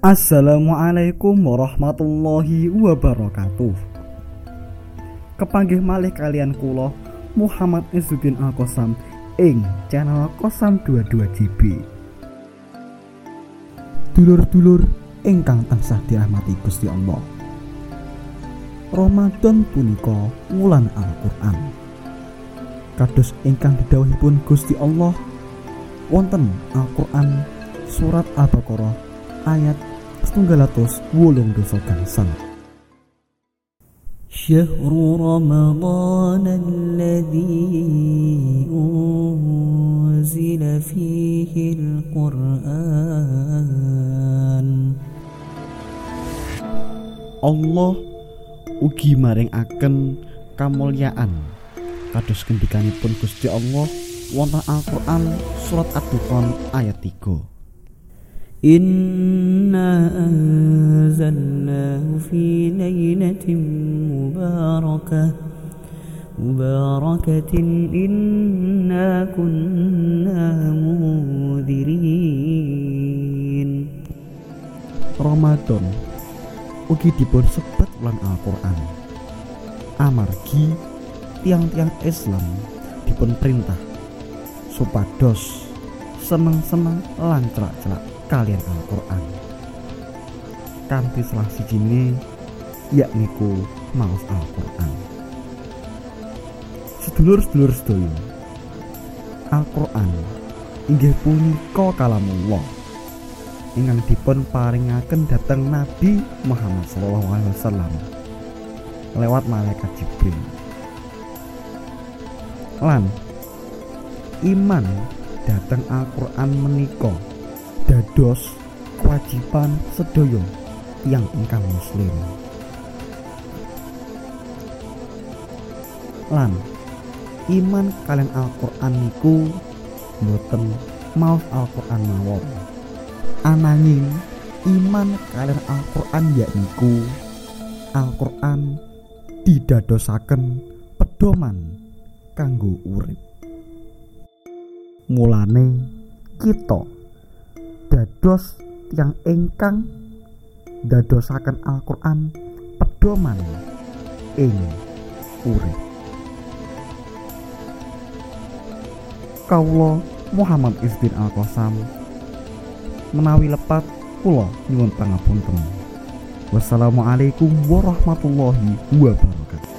Assalamualaikum warahmatullahi wabarakatuh. Kepanggih malih kalian kula Muhammad Izzuddin Al Qasam ing channel Kosam 22 JB. Dulur-dulur ingkang tansah dirahmati Gusti Allah. Ramadan punika wulan Al-Qur'an. Kados ingkang didhawuhipun Gusti Allah wonten Al-Qur'an surat Al-Baqarah ayat setunggal atus wolung dosa gangsal شهر رمضان الذي أنزل فيه القرآن Allah ugi maringaken kamulyaan kados gendikanipun Gusti Allah wonten Al-Qur'an surat Ad-Dukhan ayat 3 إنا أنزلناه في ليلة مباركة مباركة إنا كنا منذرين Ramadan ugi dipun sebat lan Al-Qur'an. Amargi tiang-tiang Islam dipun perintah supados seneng-seneng lan celak-celak kalian Al-Qur'an. Kanthi salah sijine yakniku maos Al-Qur'an. Sedulur-sedulur sedaya. Al-Qur'an inggih punika kalamullah ingkang dipun paringaken dhateng Nabi Muhammad wasallam lewat malaikat Jibril. Lan iman dhateng Al-Qur'an menika dados kewajiban sedaya yang ingkang muslim. Lan iman kalian Al-Qur'an niku boten maos Al-Qur'an mawon. Ananging iman kalian Al-Qur'an yakniku Al-Qur'an didadosaken pedoman kanggo urip. Mulane kita dados yang ingkang dadosaken Al-Qur'an pedoman ing urip. Kawula Muhammad Isdin Al-Qasam menawi lepat kula nyuwun pangapunten. Wassalamualaikum warahmatullahi wabarakatuh.